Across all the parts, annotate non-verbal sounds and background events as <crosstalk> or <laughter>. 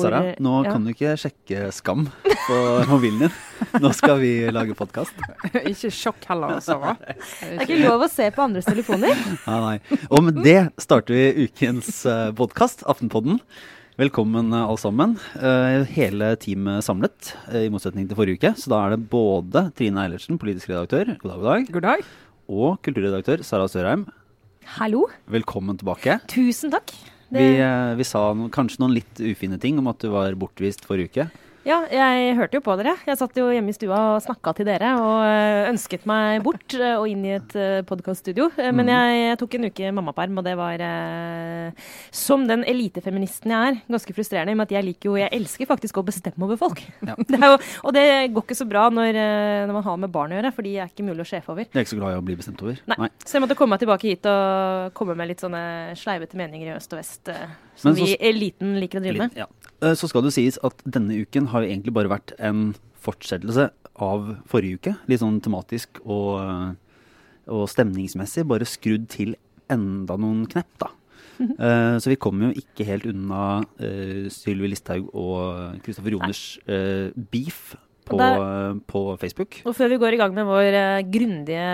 Sara, nå ja. kan du ikke sjekke Skam på <laughs> mobilen din. Nå skal vi lage podkast. <laughs> ikke sjokk heller, Sara. Det er ikke lov å se på andres telefoner. <laughs> Nei, nei. Og med det starter vi ukens eh, podkast, Aftenpodden. Velkommen uh, alle sammen. Uh, hele teamet samlet, i motsetning til forrige uke. Så da er det både Trine Eilertsen, politisk redaktør, god dag, god dag. God dag. Og kulturredaktør Sara Sørheim. Hallo. Velkommen tilbake. Tusen takk. Det... Vi, vi, sa no, kanskje noen litt ufine ting om at du var bortvist forrige uke. Ja, jeg hørte jo på dere. Jeg satt jo hjemme i stua og snakka til dere og eh, ønsket meg bort eh, og inn i et eh, podkaststudio. Men mm. jeg, tok en uke mammaperm, og det var som den elitefeministen jeg er, ganske frustrerende. med at jeg liker jo, jeg elsker faktisk å bestemme over folk. Ja. <laughs> Det jo, og det går ikke så bra når, når, man har med barn å gjøre, for de er ikke mulig å sjefe over. Jeg er ikke så glad i å bli bestemt over? Nei. Nei. Så jeg måtte komme meg tilbake hit og komme med litt sånne sleivete meninger i øst og vest. Som så, vi i eliten liker å drive med. Ja. Så skal det sies at denne uken har jo egentlig bare vært en fortsettelse av forrige uke. Litt sånn tematisk og, og stemningsmessig. Bare skrudd til enda noen knepp, da. Mm -hmm. så vi kommer jo ikke helt unna uh, Sylvi Listhaug og Kristoffer Joners uh, beef på, der, på, Facebook. Og Før vi går i gang med vår uh, grundige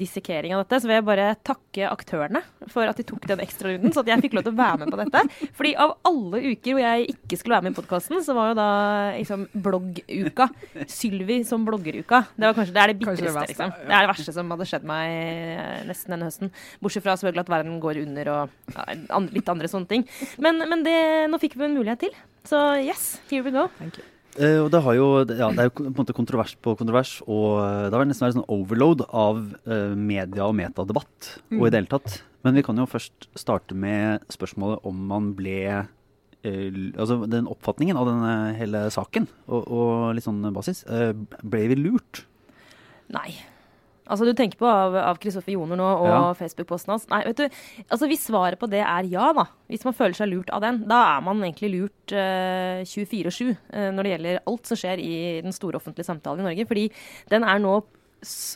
dissekering av dette, så vil jeg bare takke aktørene for at de tok den ekstrarunden, så at jeg fikk lov til å være med på dette. Fordi av alle uker hvor jeg ikke skulle være med i podkasten, så var jo da liksom blogguka. Sylvi som bloggeruka. Det var kanskje det er det bitreste, liksom. Det er det verste som hadde skjedd meg uh, nesten denne høsten. Bortsett fra selvfølgelig at verden går under og ja, litt andre sånne ting. Men, men det, nå fikk vi en mulighet til. Så yes, here we go. Thank you. Uh, og det, jo, ja, det, er jo på en måte kontrovers på kontrovers, og uh, det har nesten vært sånn overload av uh, media og metadebatt. Mm. og i det hele tatt. Men vi kan jo først starte med spørsmålet om man ble Altså den oppfatningen av denne hele saken, og, og litt sånn basis. ble vi lurt? Nei. Altså Du tenker på av Kristoffer Joner nå og ja. Facebook-posten hans. Nei, vet du, altså Hvis svaret på det er ja, da, hvis man føler seg lurt av den, da er man egentlig lurt uh, eh, 24-7 uh, eh, når det gjelder alt som skjer i den store offentlige samtalen i Norge. Fordi den er nå,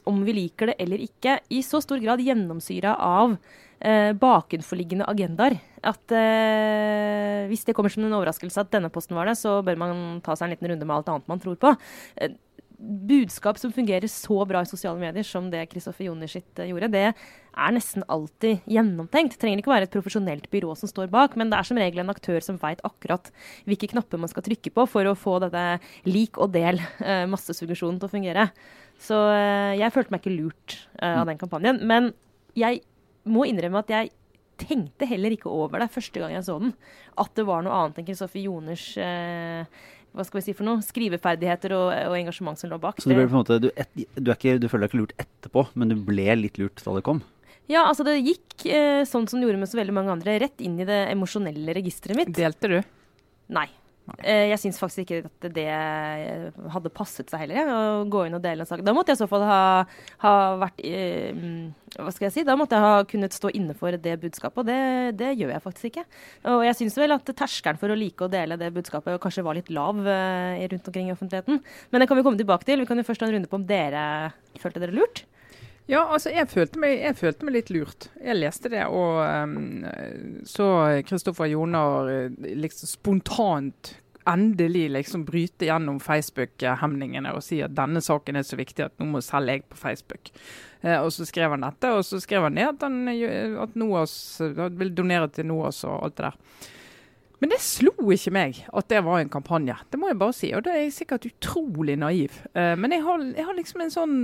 om vi liker det eller ikke, i så stor grad gjennomsyra av uh, bakenforliggende agendaer. At hvis det kommer som en overraskelse at denne posten var det, så bør man ta seg en liten runde med alt annet man tror på budskap som fungerer så bra i sosiale medier som det Kristoffer Joner sitt eh, gjorde, det er nesten alltid gjennomtenkt. Det trenger ikke være et profesjonelt byrå som står bak, men det er som regel en aktør som veit akkurat hvilke knapper man skal trykke på for å få dette lik og del eh, massesuggesjonen til å fungere. Så eh, jeg følte meg ikke lurt av den kampanjen. Men jeg må innrømme at jeg tenkte heller ikke over det første gang jeg så den. At det var noe annet enn Kristoffer Joners eh, hva skal vi si for noe, skriveferdigheter og, og engasjement som lå bak. Så du, måte, du, et, du, ikke, du, føler deg ikke lurt etterpå, men du ble litt lurt da det kom? Ja, altså det gikk eh, sånn som det gjorde med så veldig mange andre, rett inn i det emosjonelle registeret mitt. Delte du? Nei. Eh, jeg syns faktisk ikke at det hadde passet seg heller, å gå inn og dele en sak. Da måtte jeg i så fall ha, ha vært eh, Hva skal jeg si? Da måtte jeg ha kunnet stå inne for det budskapet, og det, det gjør jeg faktisk ikke. Og jeg syns vel at terskelen for å like å dele det budskapet kanskje var litt lav eh, rundt omkring i offentligheten. Men det kan vi komme tilbake til. Vi kan jo først ha en runde på om dere følte dere lurt. Ja, altså jeg følte, meg, jeg følte, meg, litt lurt. Jeg leste det og um, så Kristoffer Joner eh, liksom spontant endelig liksom bryte gjennom Facebook-hemningene og si at denne saken er så viktig at nå må selv jeg på Facebook. Eh, og så skrev han dette, og så skrev han ned at han at NOAS, vil donere til NOAS og alt det der. Men det slo ikke meg at det var en kampanje. Det må jeg bare si. Og da er jeg sikkert utrolig naiv. Eh, men jeg har, jeg har liksom en sånn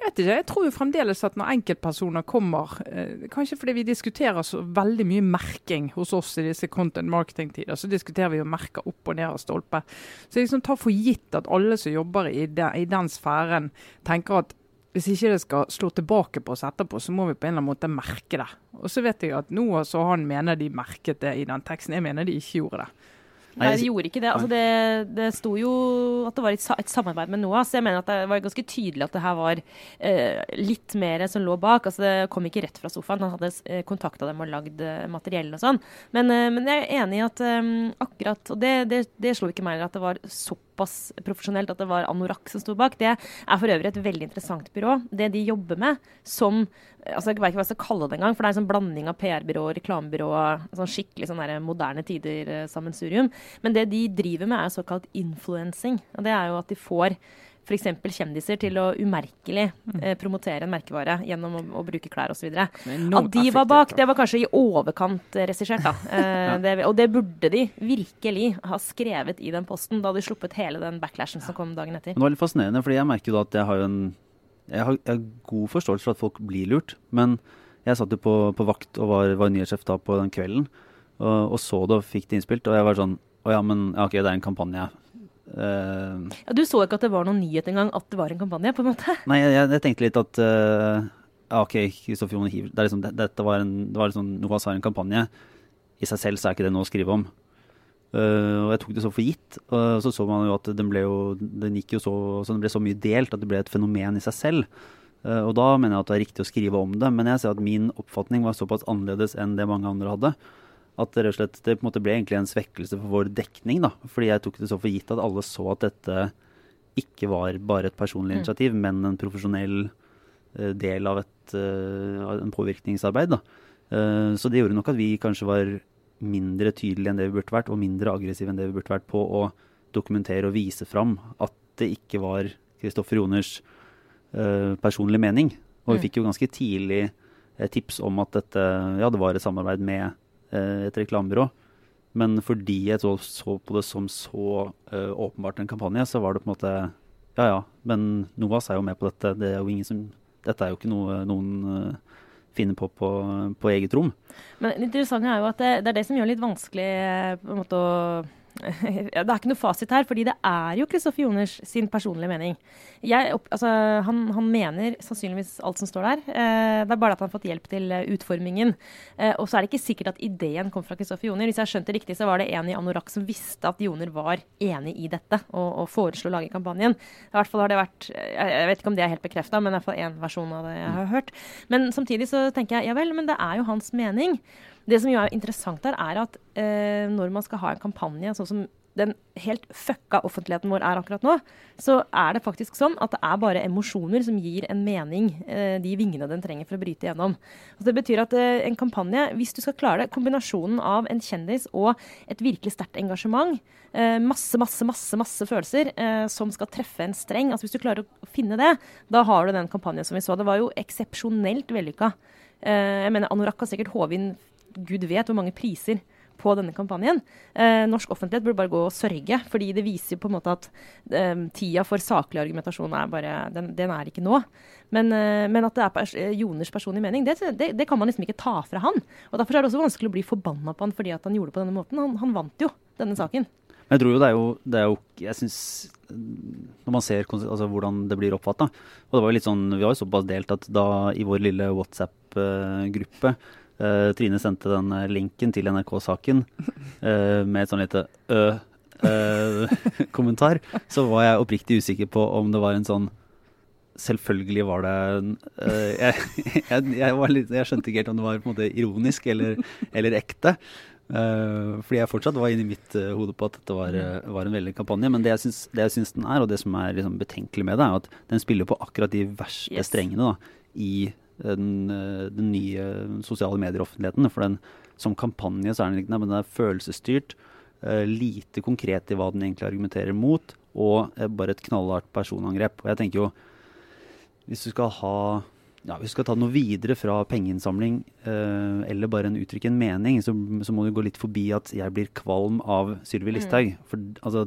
jeg vet ikke, jeg tror jo fremdeles at når enkeltpersoner kommer, eh, kanskje fordi vi diskuterer så veldig mye merking hos oss i disse content marketing-tider, så diskuterer vi å merke opp og ned av stolpe. Så jeg liksom tar for gitt at alle som jobber i, de, i den sfæren, tenker at hvis ikke det skal slå tilbake på oss etterpå, så må vi på en eller annen måte merke det. Og så vet jeg at Noah så han mener de merket det i den teksten. Jeg mener de ikke gjorde det. Nei, de gjorde ikke det. Altså det, det sto jo at det var et, et samarbeid med NOAS. Jeg mener at det var ganske tydelig at det her var eh, litt mer som lå bak. Altså det kom ikke rett fra sofaen. Han hadde eh, kontakta dem og lagd eh, materiell og sånn. Men, eh, men, jeg er enig i at eh, akkurat Og det, det, det slo ikke meg at det var såpass såpass profesjonelt at det var Anorak som sto bak. Det er for øvrig et veldig interessant byrå. Det de jobber med som altså Jeg vet ikke hva jeg skal kalle det engang, for det er en sånn blanding av PR-byrå og reklamebyrå. Sånn skikkelig sånn moderne tider-sammensurium. Men det de driver med, er såkalt influensing. Og det er jo at de får f.eks. kjendiser til å umerkelig mm. eh, promotere en merkevare gjennom å, å bruke klær osv. At de var bak, det var kanskje i overkant eh, regissert, da. <laughs> Eh, det, og det burde de virkelig ha skrevet i den posten. Da hadde de sluppet hele den backlashen som kom dagen etter. Det var litt fascinerende, fordi jeg merker jo at jeg har en jeg har, jeg har, god forståelse for at folk blir lurt, men jeg satt jo på, på vakt og var, var nyhetssjef da på den kvelden, og, og, så det og fikk det innspilt, og jeg var sånn Å ja, men ja, ok, det er en kampanje. Uh, ja, du så ikke at det var noen nyhet engang at det var en kampanje? på en måte? Nei, jeg, jeg tenkte litt at uh, ja, OK, Kristoffer Jone Hiver det, liksom, det, Dette var, en, det var liksom, NOAS har en kampanje. I seg selv så er ikke det noe å skrive om. Uh, og jeg tok det så for gitt. Og så så man jo at den ble jo den gikk jo så, så den ble så mye delt at det ble et fenomen i seg selv. Og da mener jeg at det er riktig å skrive om det. Men jeg ser at min oppfatning var såpass annerledes enn det mange andre hadde at det, slett, det på en måte ble egentlig en svekkelse for vår dekning. da, Fordi jeg tok det så for gitt at alle så at dette ikke var bare et personlig mm. initiativ, mm. men en profesjonell uh, del av, et, uh, en påvirkningsarbeid. da. Uh, så det gjorde nok at vi kanskje var mindre tydelige enn det vi burde vært, og mindre aggressive enn det vi burde vært på å dokumentere og vise fram at det ikke var Kristoffer Joners personlige mening. Og vi mm. fikk jo ganske tidlig tips om at dette ja, det var et samarbeid med et reklamebyrå. Men fordi jeg så, på det som så uh, åpenbart en kampanje, så var det på en måte Ja ja, men NOAS er jo med på dette. Det er jo ingen som, dette er jo ikke noe noen uh, finner på, på på eget rom. Men det interessante er jo at det, det er det som gjør det litt vanskelig på en måte å <laughs> Det er ikke noe fasit her, fordi det er jo Kristoffer Joners sin personlige mening. Jeg, altså, han, han, mener sannsynligvis alt som står der. Eh, det er bare at han har fått hjelp til uh, utformingen. Eh, og så er det ikke sikkert at ideen kom fra Kristoffer Joner. Hvis jeg har skjønt det riktig, så var det en i Anorak som visste at Joner var enig i dette, og, og foreslo å lage kampanjen. I hvert fall har det vært jeg vet ikke om det er helt bekrefta, men i hvert fall én versjon av det jeg har hørt. Men samtidig så tenker jeg ja vel, men det er jo hans mening. Det som jo er interessant her, er at eh, når man skal ha en kampanje sånn som den helt fucka offentligheten vår er akkurat nå, så er det faktisk sånn at det er bare emosjoner som gir en mening eh, de vingene den trenger for å bryte igjennom. Så det betyr at eh, en kampanje, hvis du skal klare det, kombinasjonen av en kjendis og et virkelig sterkt engasjement, eh, masse, masse, masse masse følelser eh, som skal treffe en streng, altså hvis du klarer å finne det, da har du den kampanjen som vi så. Det var jo eksepsjonelt vellykka. Eh, jeg mener, Anorak har sikkert håvet inn gud vet hvor mange priser på denne kampanjen. Eh, norsk offentlighet burde bare gå og sørge, fordi det viser på en måte at eh, tida for saklig argumentasjon er bare Den, den er ikke nå. Men, eh, men, at det er pers Joners personlige mening, det, det, det, kan man liksom ikke ta fra han. Og Derfor er det også vanskelig å bli forbanna på han fordi at han gjorde det på denne måten. Han, han vant jo denne saken. Men jeg tror jo det er jo, det er jo Jeg syns Når man ser altså, hvordan det blir oppfatta Og det var jo litt sånn Vi var jo såpass delt at da i vår lille WhatsApp-gruppe uh, Uh, Trine sendte den eh, linken til NRK-saken uh, <laughs> med et sånn lite ø-kommentar. <laughs> så var jeg oppriktig usikker på om det var en sånn Selvfølgelig var det uh, <laughs> jeg, jeg, jeg, litt, jeg, skjønte ikke helt om det var på en måte ironisk eller, eller ekte. fordi jeg fortsatt var inni mitt hode på at dette var, var en veldig kampanje. Men det jeg, syns, det jeg syns den er, og det som er liksom betenkelig med det, er at den spiller på akkurat de verste yes. strengene da, i den, eh, den nye sosiale medier-offentligheten. For den, som kampanje så er den, men den er følelsesstyrt, uh, lite konkret i hva den egentlig argumenterer mot, og uh, bare et knallhardt personangrep. Og jeg tenker jo, hvis du skal ha ja, hvis du skal ta noe videre fra pengeinnsamling eh, eller bare en uttrykke en mening, så, så, må du gå litt forbi at jeg blir kvalm av Sylvi Listhaug. Mm. For altså,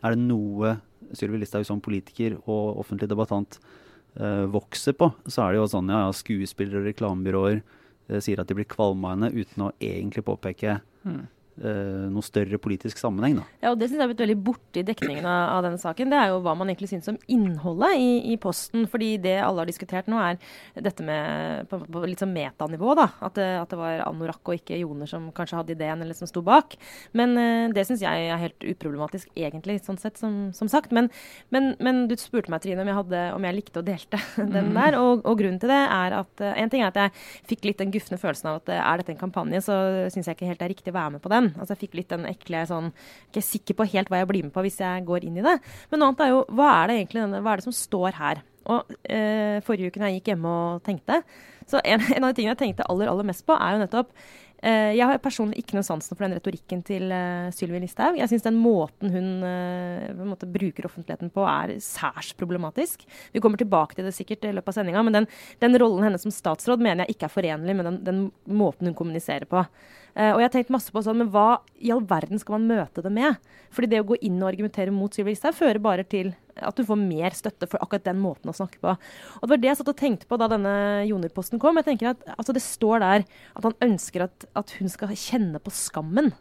er det noe Sylvi Listhaug som politiker og offentlig debattant vokser på, så er det jo sånn ja, ja skuespillere og reklamebyråer uh, sier at de blir kvalme av henne uten å egentlig påpeke mm uh, noe større politisk sammenheng. Da. Ja, og Det syns jeg har blitt veldig borte i dekningen av, av, denne saken. Det er jo hva man egentlig syns om innholdet i, i, posten. fordi det alle har diskutert nå, er dette med på, på litt sånn metanivå. da, at det, at det, var Anorakk og ikke Joner som kanskje hadde ideen, eller som sto bak. Men uh, det syns jeg er helt uproblematisk, egentlig, sånn sett, som, som sagt. Men, men, men, du spurte meg, Trine, om jeg, hadde, om jeg likte å delte <laughs> den mm. der. Og, og, grunnen til det er at uh, en ting er at jeg fikk litt den gufne følelsen av at er dette en kampanje, så syns jeg ikke helt det er riktig å være med på den. Altså Jeg fikk litt den ekle sånn Ikke sikker på helt hva jeg blir med på hvis jeg går inn i det. Men noe annet er jo hva er det egentlig hva er det som står her? Og eh, Forrige uke når jeg gikk hjemme og tenkte, så en, <laughs> en av de tingene jeg tenkte aller, aller mest på, er jo nettopp eh, jeg har personlig ikke noe sansen for den retorikken til eh, Sylvi Listhaug. Jeg syns den måten hun uh, måte bruker offentligheten på, er særs problematisk. Vi kommer tilbake til det sikkert i løpet av sendinga, men den, den, rollen hennes som statsråd mener jeg ikke er forenlig med den, den måten hun kommuniserer på. Uh, og jeg har tenkt masse på sånn, men hva i all verden skal man møte det med? Fordi det å gå inn og argumentere mot Sylvi Listhaug fører bare til at du får mer støtte for akkurat den måten å snakke på. Og Det var det jeg satt og tenkte på da denne Joner-posten kom. Jeg tenker at altså, Det står der at han ønsker at, at hun skal kjenne på skammen.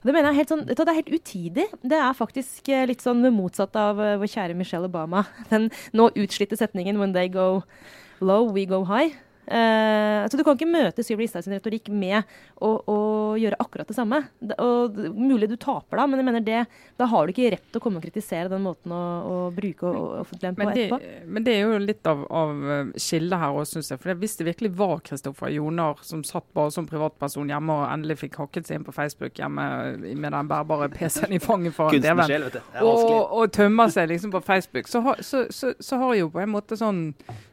Det mener jeg helt, sånn, det er helt utidig. Det er faktisk eh, litt sånn motsatt av uh, vår kjære Michelle Obama. <laughs> Den nå utslitte setningen 'When they go low, we go high'. Uh, så du kan ikke møte Sylvi Listhaug sin retorikk med å, å, gjøre akkurat det samme. Det, og Mulig du taper da, men jeg mener det, da har du ikke rett til å komme og kritisere den måten å, å bruke offentligheten på etterpå. Men det er jo litt av, av eh, skillet her òg, syns jeg. For hvis det virkelig var Kristoffer Jonar som satt bare som privatperson hjemme og endelig fikk hakket seg inn på Facebook hjemme med den bærbare PC-en i fanget foran TV-en, og, og tømmer seg liksom på Facebook, så har, så, så, så har jo på en måte sånn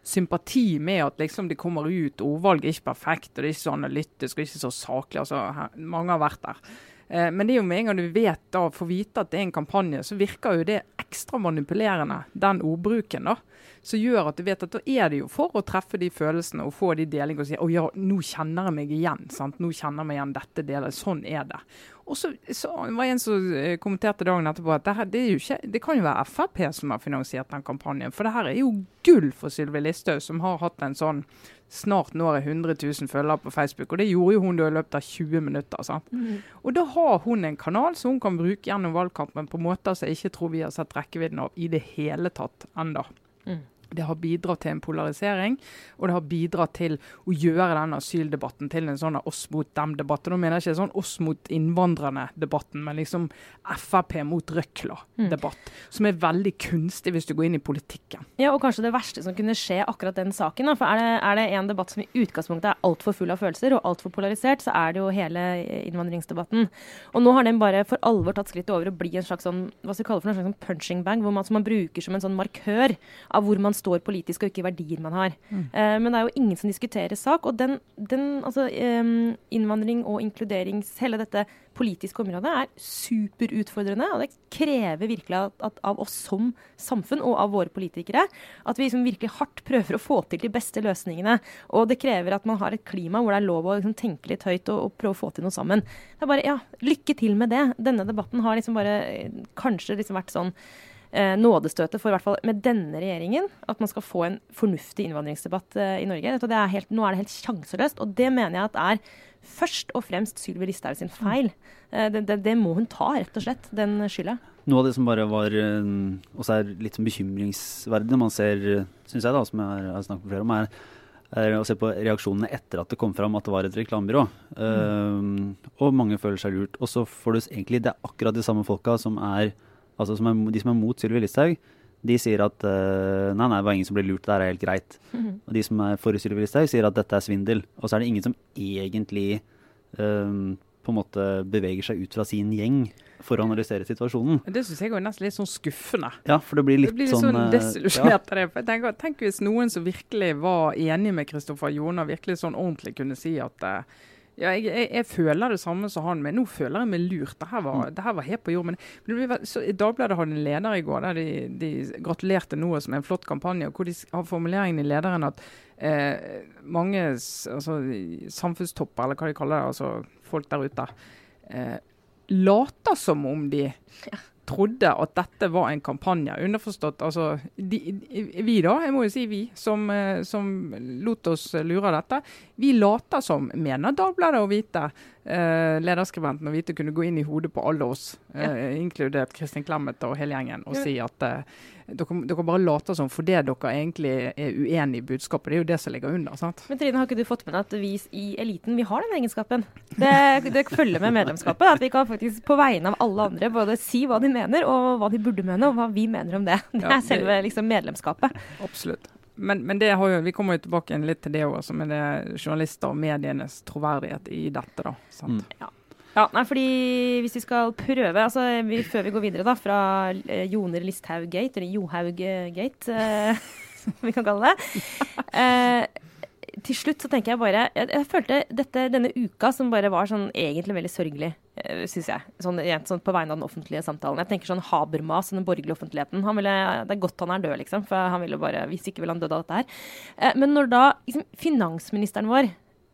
sympati med at liksom de kommer ut. Ordvalget er ikke perfekt, og det er ikke så analytisk og ikke så saklig. altså her, Mange har vært der. Eh, men det er jo med en gang du vet da, får vite at det er en kampanje, så virker jo det ekstra manipulerende, den ordbruken. da, Som gjør at du vet at da er det jo for å treffe de følelsene og få de delingene og si å ja, nå kjenner jeg meg igjen. sant, Nå kjenner jeg meg igjen dette delet. Sånn er det. Og så, så var det en som eh, kommenterte dagen etterpå at det, her, det, ikke, det, kan jo være Frp som har finansiert den kampanjen. For det her er jo gull for Sylvi Listhaug, som har hatt en sånn snart når jeg 100 000 følgere på Facebook. Og det gjorde jo hun da i løpet av 20 minutter. Mm. Og da har hun en kanal som hun kan bruke gjennom valgkampen på måter som jeg ikke tror vi har sett rekkevidden av i det hele tatt enda. Mm. Det har bidratt til en polarisering, og det har bidratt til å gjøre denne asyldebatten til en sånn oss mot dem-debatt. Nå mener jeg ikke sånn oss mot innvandrerne-debatten, men liksom Frp mot Røkla-debatt. Mm. Som er veldig kunstig hvis du går inn i politikken. Ja, og kanskje det verste som kunne skje akkurat den saken. Da. For er det, er det en debatt som i utgangspunktet er altfor full av følelser og altfor polarisert, så er det jo hele innvandringsdebatten. Og nå har den bare for alvor tatt skrittet over å bli en slags sånn, hva skal vi kalle for en slags sånn punching bag, hvor man, som man bruker som en sånn markør av hvor man står politisk, og ikke verdier man har. Mm. Uh, men det er jo ingen som diskuterer sak. Og den, den altså, innvandring og inkluderings... Hele dette politiske området er superutfordrende. Og det krever virkelig at, at, av oss som samfunn og av våre politikere at vi liksom virkelig hardt prøver å få til de beste løsningene. Og det krever at man har et klima hvor det er lov å liksom, tenke litt høyt og, og, prøve å få til noe sammen. Det er bare, ja, Lykke til med det. Denne debatten har liksom bare eh, kanskje liksom vært sånn eh, nådestøtet for i hvert fall med denne regjeringen at man skal få en fornuftig innvandringsdebatt eh, i Norge. Er helt, nå er det helt sjanseløst. Og det mener jeg at er først og fremst Sylvi Listhaug sin feil. Eh, det, det, det, må hun ta, rett og slett, den skylda. Noe av det som bare var eh, også er litt bekymringsverdig når man ser, syns jeg, da, som jeg har snakket med flere om, er er å se på reaksjonene etter at det kom fram at det var et reklamebyrå. Mm. Um, og mange føler seg lurt. Og så får du egentlig Det er akkurat de samme folka som er altså som er, de som er mot Sylvi Listhaug, de sier at uh, nei, nei, det var ingen som ble lurt, det her er helt greit. Mm -hmm. Og de som er for Sylvi Listhaug, sier at dette er svindel. Og så er det ingen som egentlig um, på en måte beveger seg ut fra sin gjeng for å analysere situasjonen. Det syns jeg er nesten litt sånn skuffende. Ja, for det blir litt det blir litt sånn, sånn desillusjonert av ja. det. For jeg tenker, Tenk hvis noen som virkelig var enig med Kristoffer Joner, virkelig sånn ordentlig kunne si at uh, ja, jeg, jeg, jeg, føler det samme som han, men nå føler jeg meg lurt. Dette var, mm. var helt på jord. Men, men så, Dagbladet hadde en leder i går der de, de gratulerte Noah som en flott kampanje. og hvor de har formuleringen i lederen at eh, mange altså, samfunnstopper, eller hva de kaller det, altså folk der ute, eh, later som om de ja trodde at dette var en kampanje. Underforstått altså de, Vi, da, jeg må jo si vi, som, eh, som lot oss lure dette. Vi later som, mener Dagbladet å vite, eh, lederskribenten å vite, kunne gå inn i hodet på alle oss, eh, inkludert Kristin Clemet og hele gjengen, og si at eh, dere, dere, bare later som fordi dere egentlig er uenig i budskapet. Det er jo det som ligger under. sant? Men Trine, har ikke du fått med deg at vi i eliten vi har den egenskapen? Det, det følger med medlemskapet. At vi kan faktisk på vegne av alle andre både si hva de mener, og hva de burde mene, og hva vi mener om det. <laughs> Det er selve liksom, medlemskapet. Absolutt. Men, men jo, vi kommer jo tilbake litt til det også, med det journalister og medienes troverdighet i dette. da, sant? Mm. Ja. Ja, nei, fordi Hvis vi skal prøve altså vi, Før vi går videre da, fra eh, Joner Listhaug-gate, eller Johaug-gate, eh, <laughs> som vi kan kalle det <laughs> eh, Til slutt så tenker jeg bare Jeg, jeg følte dette, denne uka som bare var sånn egentlig veldig sørgelig, eh, syns jeg. Sånn, sånn, på vegne av den offentlige samtalen. Jeg tenker sånn Habermas og den borgerlige offentligheten. Han ville, det er godt han er død, liksom. For han ville bare Hvis ikke ville han dødd av dette her. Eh, men når da liksom, finansministeren vår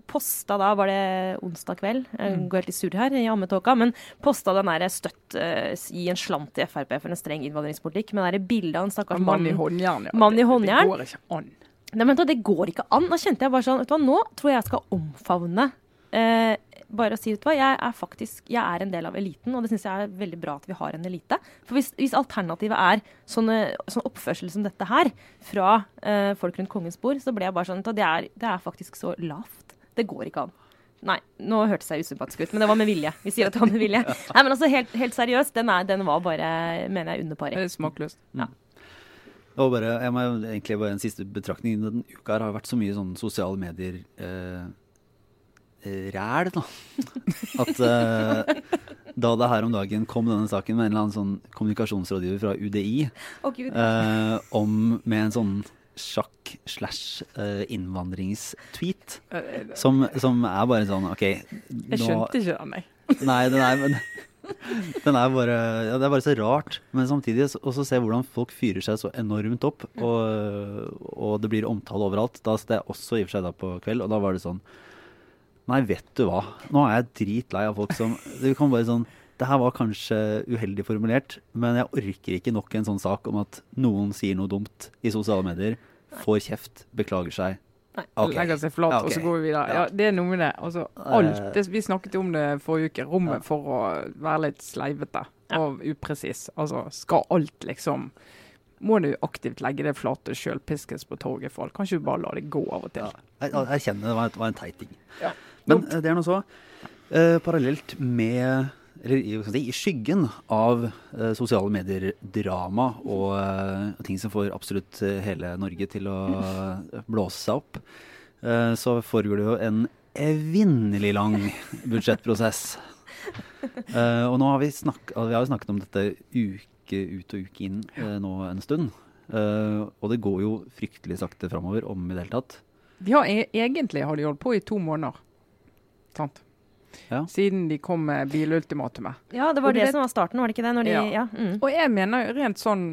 posta da, var det onsdag kveld, jeg Mm. går helt i surr her i ammetåka, men posta den derre støtt uh, i en slant i Frp for en streng innvandringspolitikk, med det bildet av en stakkars Mann i håndjern, ja. Mann i Det- håndjern? Det går ikke an. Nei, men Det går ikke an. Da kjente jeg bare sånn vet du hva, Nå tror jeg jeg skal omfavne eh, bare å si vet du hva, jeg er faktisk jeg er en del av eliten, og det syns jeg er veldig bra at vi har en elite. For Hvis, hvis alternativet er sånne, sånn oppførsel som dette her fra eh, folk rundt kongens bord, så ble jeg bare sånn vet du, det, er, det er faktisk så lavt. Det går ikke an. Nei, nå hørtes jeg usympatisk ut, men det var med vilje. Vi sier at det var med vilje. <laughs> Nei, men altså, helt, helt seriøst, den, er, den var bare, mener jeg, under pari. Det er Og bare, jeg må egentlig bare En siste betraktning. Denne uka her har vært så mye sånn sosiale medier eh, eh, ræl, da. <laughs> At eh, da det her om dagen kom denne saken med en eller annen sånn kommunikasjonsrådgiver fra UDI oh, eh, om med en sånn sjakk slash eh, innvandringstweet, Eh, som, som er bare sånn OK Jeg skjønte ikke av meg. Nei, den er, men, <laughs> den er bare ja, Det er bare så rart. Men samtidig så- også se hvordan folk fyrer seg så enormt opp, og, og det blir omtale overalt. Da satt jeg også i og for seg da på kveld, og da var det sånn Nei, vet du hva. Nå er jeg dritlei av folk som <laughs> Det kan bare sånn det her var kanskje uheldig formulert, men jeg orker ikke nok en sånn sak om at noen sier noe dumt i sosiale medier, får kjeft, beklager seg. Nei. Ok. Legger seg flat, okay. og så går vi videre. Ja, Ja. det er noe med det. Altså, alt, det, vi snakket jo om det forrige uke. Rommet for å være litt sleivete og upresis. Altså, skal alt liksom Må du aktivt legge det flate sjølpiskes på torget for alt? Kan ikke du bare la det gå av og til? Ja, jeg, jeg erkjenner det var, det var en teit ting. Ja. Men eh, det er nå så. Uh, parallelt med eller i- skyggen av eh, sosiale medier-drama og eh, ting som får absolutt eh, hele Norge til å eh, blåse seg opp, eh, så foregår det jo en evinnelig lang budsjettprosess. Eh, og nå har vi, snakket, vi har snakket om dette uke ut og uke inn nå en stund. Og det går jo fryktelig sakte framover, om i det hele tatt. Ja, e egentlig har de holdt på i to måneder. Sant? Ja. Siden de kom med bilultimatumet. Ja, det var det, det som var starten, var det ikke det? Når de, Ja. ja. mm. Og jeg mener jo rent sånn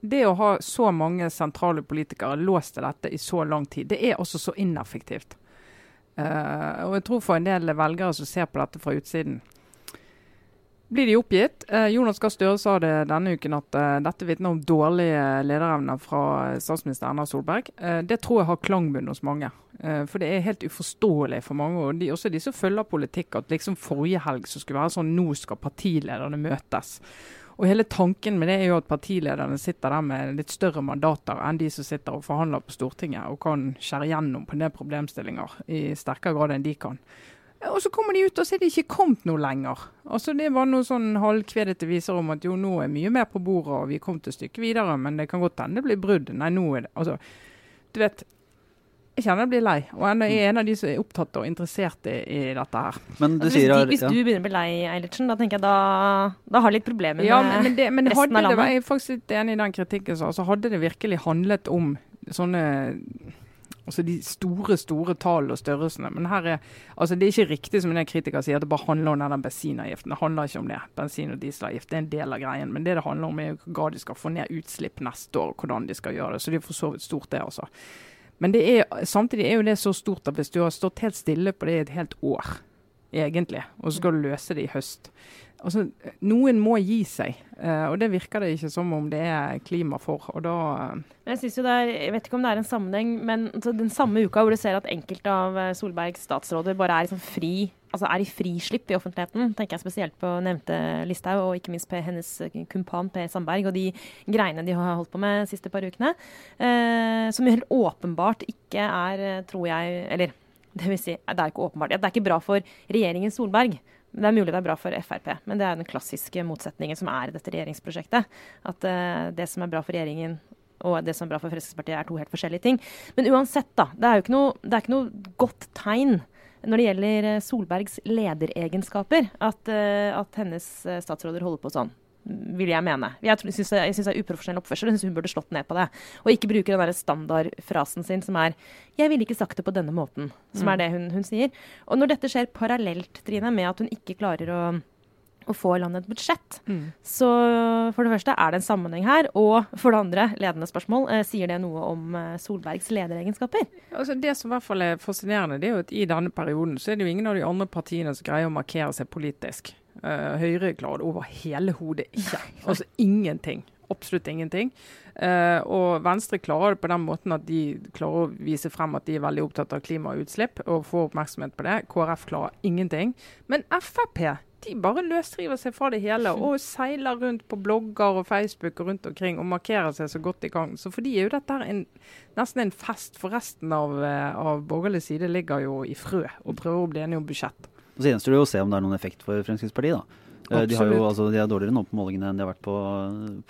Det å ha så mange sentrale politikere låst til dette i så lang tid, det er også så ineffektivt. Uh, og jeg tror for en del velgere som ser på dette fra utsiden, blir de oppgitt. Eh, Jonas Gahr Støre sa det denne uken at eh, dette vitner om dårlige lederevner fra eh, statsminister Erna Solberg. Det tror jeg har klangbunn hos mange. For det er helt uforståelig for mange, og de, også de som følger politikk, at liksom forrige helg så skulle være sånn nå skal partilederne møtes. Og hele tanken med det er jo at partilederne sitter der med litt større mandater enn de som sitter og forhandler på Stortinget og kan skjære gjennom på en problemstillinger i sterkere grad enn de kan. Og så kommer de ut og så er det ikke kommet noe lenger. Altså Det var noe sånn halvkvedete viser om at jo, nå er mye mer på bordet og vi kom til stykket videre, men det kan godt hende det blir brudd. Nei, nå er det Altså, du vet. Jeg kjenner jeg blir lei, og ennå er en av de som er opptatt og interessert i, i dette her. Men du Altså, hvis de, hvis du begynner å bli lei, Eilertsen, da tenker jeg da, da har de litt problemer med Ja, men, men, det, men resten hadde av det, landet. jeg er faktisk litt enig i den kritikken. Så, altså, hadde det virkelig handlet om sånne Altså de store, store tallene og størrelsene. Men her er altså det er ikke riktig som en kritiker sier, at det bare handler om den bensinavgiften. Det handler ikke om det. Bensin- og dieselavgift er en del av greien. Men det det handler om, er hva de skal få ned utslipp neste år, og hvordan de skal gjøre det. Så det er for så vidt stort, det, altså. Men det er, samtidig er jo det så stort at hvis du har stått helt stille på det i et helt år, egentlig, og så skal du løse det i høst Altså, Noen må gi seg, uh, og det virker det ikke som om det er klima for. og da... eh, Jeg jo det er, jeg vet ikke om det er en sammenheng, men altså, den samme uka hvor du ser at enkelte av eh, Solbergs statsråder bare er, liksom fri, altså er i frislipp i offentligheten, tenker jeg spesielt på nevnte Listhaug og ikke minst på hennes kumpan Per Sandberg og de greiene de har holdt på med de siste par ukene, uh, som helt åpenbart ikke er, tror jeg Eller det vil si, det er ikke åpenbart. Det er ikke bra for regjeringen Solberg. Det er mulig det er bra for Frp, men det er den klassiske motsetningen som er i dette regjeringsprosjektet. At uh, det som er bra for regjeringen og det som er bra for Fremskrittspartiet, er to helt forskjellige ting. Men uansett, da. Det er jo ikke noe, det er ikke noe godt tegn når det gjelder eh, Solbergs lederegenskaper, at, at hennes statsråder holder på sånn vil jeg mene. Jeg syns det, er uprofesjonell oppførsel. Jeg syns hun burde slått ned på det. Og ikke bruke den der standardfrasen sin som er 'Jeg ville ikke sagt det på denne måten', som mm. er det hun, hun, sier. Og når dette skjer parallelt, Trine, med at hun ikke klarer å å få landet et budsjett. Mm. Så for det første er det en sammenheng her. Og for det andre, ledende spørsmål, eh, sier det noe om eh, Solbergs lederegenskaper? Altså det som i hvert fall er fascinerende, det er jo at i denne perioden så er det jo ingen av de andre partiene som greier å markere seg politisk. Uh, Høyre klarer det over hele hodet <laughs> ikke. Altså ingenting. Absolutt ingenting. Uh, og Venstre klarer det på den måten at de klarer å vise frem at de er veldig opptatt av klimautslipp og får oppmerksomhet på det. KrF klarer ingenting. Men Frp de bare løsriver seg fra det hele <laughs> og seiler rundt på blogger og Facebook og rundt omkring og markerer seg så godt de kan. Så for de er jo dette en, nesten en fest, for resten av, eh, av borgerlig side ligger jo i frø og prøver å bli enige om budsjett. Så gjenstår det å se om det er noen effekt for Fremskrittspartiet. da. Absolutt. De, har jo, altså, de er dårligere nå på målingene enn de har vært på,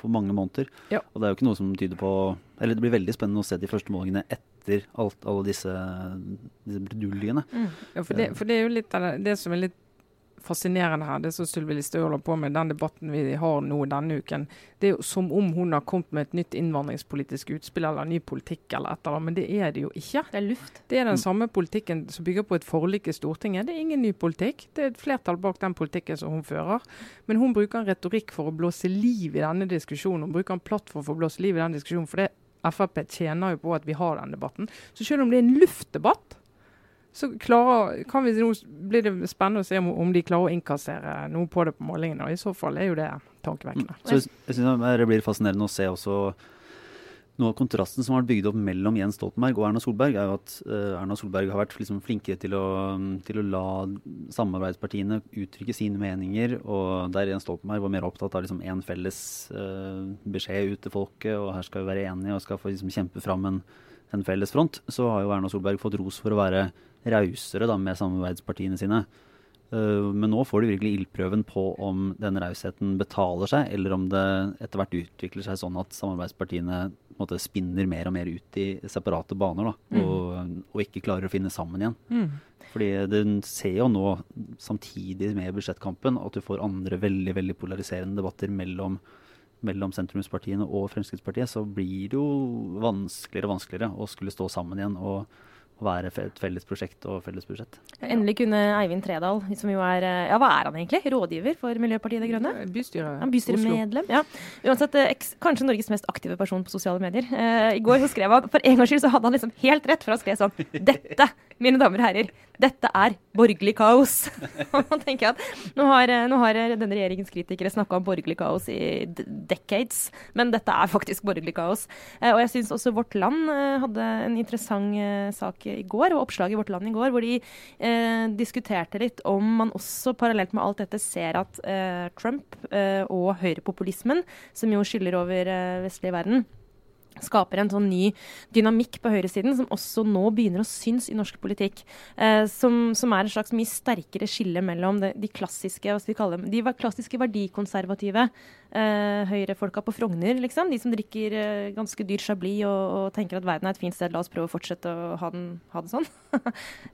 på mange måneder. Ja. Og det er jo ikke noe som tyder på Eller det blir veldig spennende å se de første målingene etter alt, alle disse, disse bruduljene. Mm. Ja, for det, for det, er jo litt det som er litt fascinerende her, det som Sylvi Listhaug holder på med, den debatten vi har nå denne uken, det er jo som om hun har kommet med et nytt innvandringspolitisk utspill eller ny politikk eller et eller annet, men det er det jo ikke. Det er luft. Det er den samme politikken som bygger på et forlik i Stortinget. Det er ingen ny politikk. Det er et flertall bak den politikken som hun fører. Men hun bruker en retorikk for å blåse liv i denne diskusjonen. Hun bruker en plattform for å blåse liv i den diskusjonen. for det Frp tjener jo på at vi har den debatten. Så selv om det er en luftdebatt, så klarer, vi, nå blir det spennende å se om, om, de klarer å innkassere noe på det på målingene. og I så fall er jo det tankevekkende. Mm. Så jeg, synes Det blir fascinerende å se også noe av kontrasten som har vært bygd opp mellom Jens Stoltenberg og Erna Solberg, er jo at uh, Erna Solberg har vært liksom flinkere til å, til å, la samarbeidspartiene uttrykke sine meninger, og der Jens Stoltenberg var mer opptatt av liksom én felles uh, beskjed ut til folket, og her skal vi være enige og skal få liksom, kjempe fram en, en felles front, så har jo Erna Solberg fått ros for å være rausere med samarbeidspartiene sine. Uh, men nå får de virkelig ildprøven på om den rausheten betaler seg, eller om det etter hvert utvikler seg sånn at samarbeidspartiene måte, spinner mer og mer ut i separate baner, da, mm. og, og, ikke klarer å finne sammen igjen. Mm. Fordi du ser jo nå, samtidig med budsjettkampen, at du får andre veldig veldig polariserende debatter mellom, mellom sentrumspartiene og Fremskrittspartiet. Så blir det jo vanskeligere og vanskeligere å skulle stå sammen igjen. og å være et felles prosjekt og felles budsjett. Endelig kunne Eivind Tredal, som jo er Ja, hva er han egentlig? Rådgiver for Miljøpartiet De Grønne? Bystyre. Ja, bystyremedlem. Ja. Uansett, eh, kanskje Norges mest aktive person på sosiale medier. Eh, I går så skrev han For en gangs skyld så hadde han liksom helt rett, for han skrev sånn Dette, mine damer og herrer, dette er borgerlig kaos. <laughs> Man tenker at nå har, eh, nå har denne regjeringens kritikere snakka om borgerlig kaos i decades, men dette er faktisk borgerlig kaos. Og jeg syns også Vårt Land hadde en interessant sak i går, og oppslag i Vårt Land i går, hvor de eh, diskuterte litt om man også parallelt med alt dette ser at eh, Trump eh, og høyrepopulismen, som jo skyller over eh, vestlige verden, skaper en sånn ny dynamikk på høyresiden som også nå begynner å synes i norsk politikk. Eh, som, som, er en slags mye sterkere skille mellom de, de klassiske hva skal vi kalle dem, de klassiske verdikonservative eh, høyrefolka på Frogner, liksom. De som drikker eh, ganske dyr chablis og, og, tenker at verden er et fint sted, la oss prøve å fortsette å ha, den, ha det sånn. <laughs>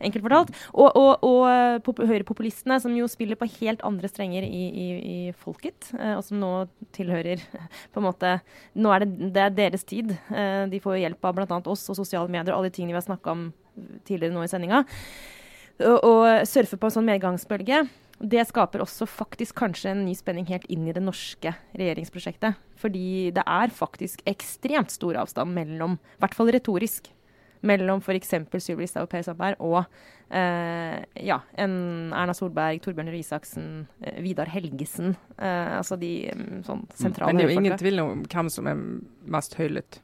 Enkelt fortalt. Og, og, og eh, høyrepopulistene, som jo spiller på helt andre strenger i, i, i folket, eh, og som nå tilhører <laughs> på en måte Nå er det, det er deres tid. Eh, de får hjelp av bl.a. oss og sosiale medier og alle de tingene vi har snakka om tidligere nå i sendinga. Og surfe på en sånn medgangsbølge. Det skaper også faktisk kanskje en ny spenning helt inn i det norske regjeringsprosjektet. Fordi det er faktisk ekstremt stor avstand mellom, i hvert fall retorisk, mellom f.eks. Sylvi Listhaug og Per Sandberg og eh, ja, en Erna Solberg, Torbjørn Røe Isaksen, eh, Vidar Helgesen. Eh, altså de mm, sånn sentrale Men det er jo ingen tvil om hvem som er mest høylytt.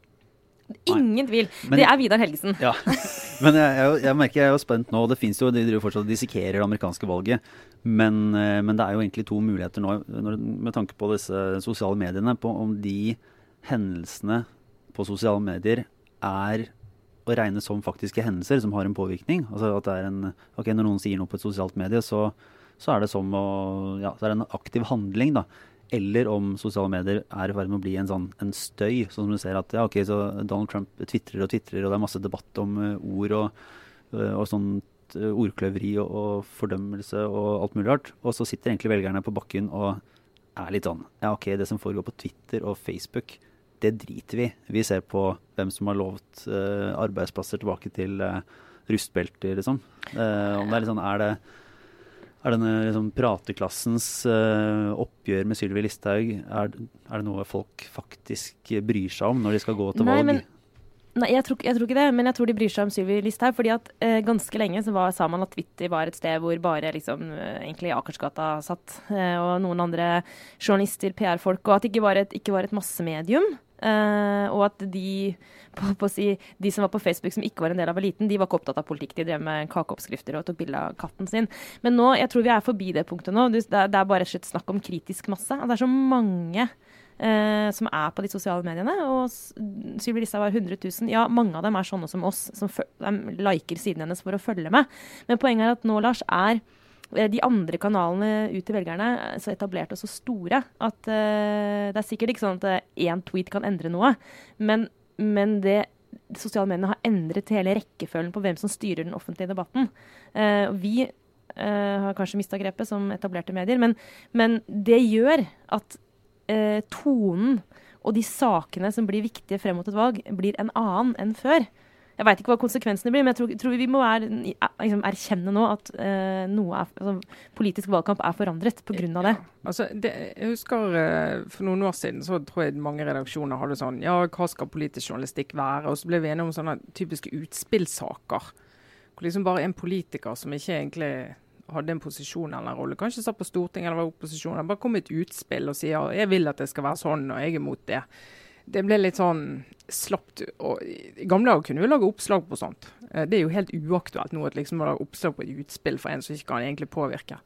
Ingen tvil. Men, det er Vidar Helgesen. Ja. <laughs> Men jeg, jeg, jeg, merker jeg er jo spent nå. Det fins jo, De driver fortsatt og dissekerer det amerikanske valget. Men, eh, men, det er jo egentlig to muligheter nå med tanke på disse sosiale mediene. På om de hendelsene på sosiale medier er å regne som faktiske hendelser som har en påvirkning. Altså at det er en, ok, Når noen sier noe på et sosialt medie, så, så er det som å, ja, så er det en aktiv handling. da eller om sosiale medier er i ferd med å bli en, sånn, en støy. Sånn som du ser at ja, ok, så Donald Trump tvitrer og tvitrer, og det er masse debatt om uh, ord og, uh, og, sånt uh, ordkløveri og, og, fordømmelse og alt mulig rart. Og så sitter egentlig velgerne på bakken og er litt sånn Ja, OK, det som foregår på Twitter og Facebook, det driter vi Vi ser på hvem som har lovt uh, arbeidsplasser tilbake til uh, rustbelter, liksom. om det er litt sånn Er det er denne liksom, prateklassens uh, oppgjør med Sylvi Listhaug er, er, det noe folk faktisk bryr seg om når de skal gå til Nei, valg? Men Nei, jeg tror, jeg tror, ikke det, men jeg tror de bryr seg om Sylvi Listhaug. fordi at eh, ganske lenge så var, sa man at Twitter var et sted hvor bare liksom, eh, egentlig Akersgata satt, eh, og noen andre journalister, PR-folk, og at det ikke var et, ikke var et massemedium. Eh, og at de, på, på si, de som var på Facebook som ikke var en del av eliten, de var ikke opptatt av politikk. De drev med kakeoppskrifter og tok bilde av katten sin. Men nå, jeg tror vi er forbi det punktet nå. Det, det er bare et snakk om kritisk masse. Det er så mange eh, som er på de sosiale mediene. Og Sylvi Listhaug har 100 000. Ja, mange av dem er sånne som oss, som liker siden hennes for å følge med. Men poenget er at nå, Lars, er eh, de andre kanalene ut til velgerne så etablerte og så store at uh, det er sikkert ikke sånn at én tweet kan endre noe, men, men det sosiale mediene har endret hele rekkefølgen på hvem som styrer den offentlige debatten. Uh, vi uh, har kanskje mista grepet som etablerte medier, men, men det gjør at eh, tonen og de sakene som blir viktige frem mot et valg, blir en annen enn før. Jeg veit ikke hva konsekvensene blir, men jeg tror, tror vi må er, liksom, erkjenne nå at eh, er, altså, politisk valgkamp er forandret pga. det. Altså, det. Jeg husker uh, for noen år siden så tror jeg mange redaksjoner hadde sånn Ja, hva skal politisk journalistikk være? Og så ble vi enige om sånne typiske utspillsaker. Hvor liksom bare en politiker som ikke egentlig hadde en posisjon eller en rolle, kanskje satt på Stortinget eller var opposisjon, bare kom med et utspill og sier jeg vil at det skal være sånn, og jeg er mot det. Det ble litt sånn slapt. og I gamle dager kunne vi lage oppslag på sånt. Eh, det er jo helt uaktuelt nå at liksom å lage oppslag på et utspill for en som ikke kan egentlig påvirke.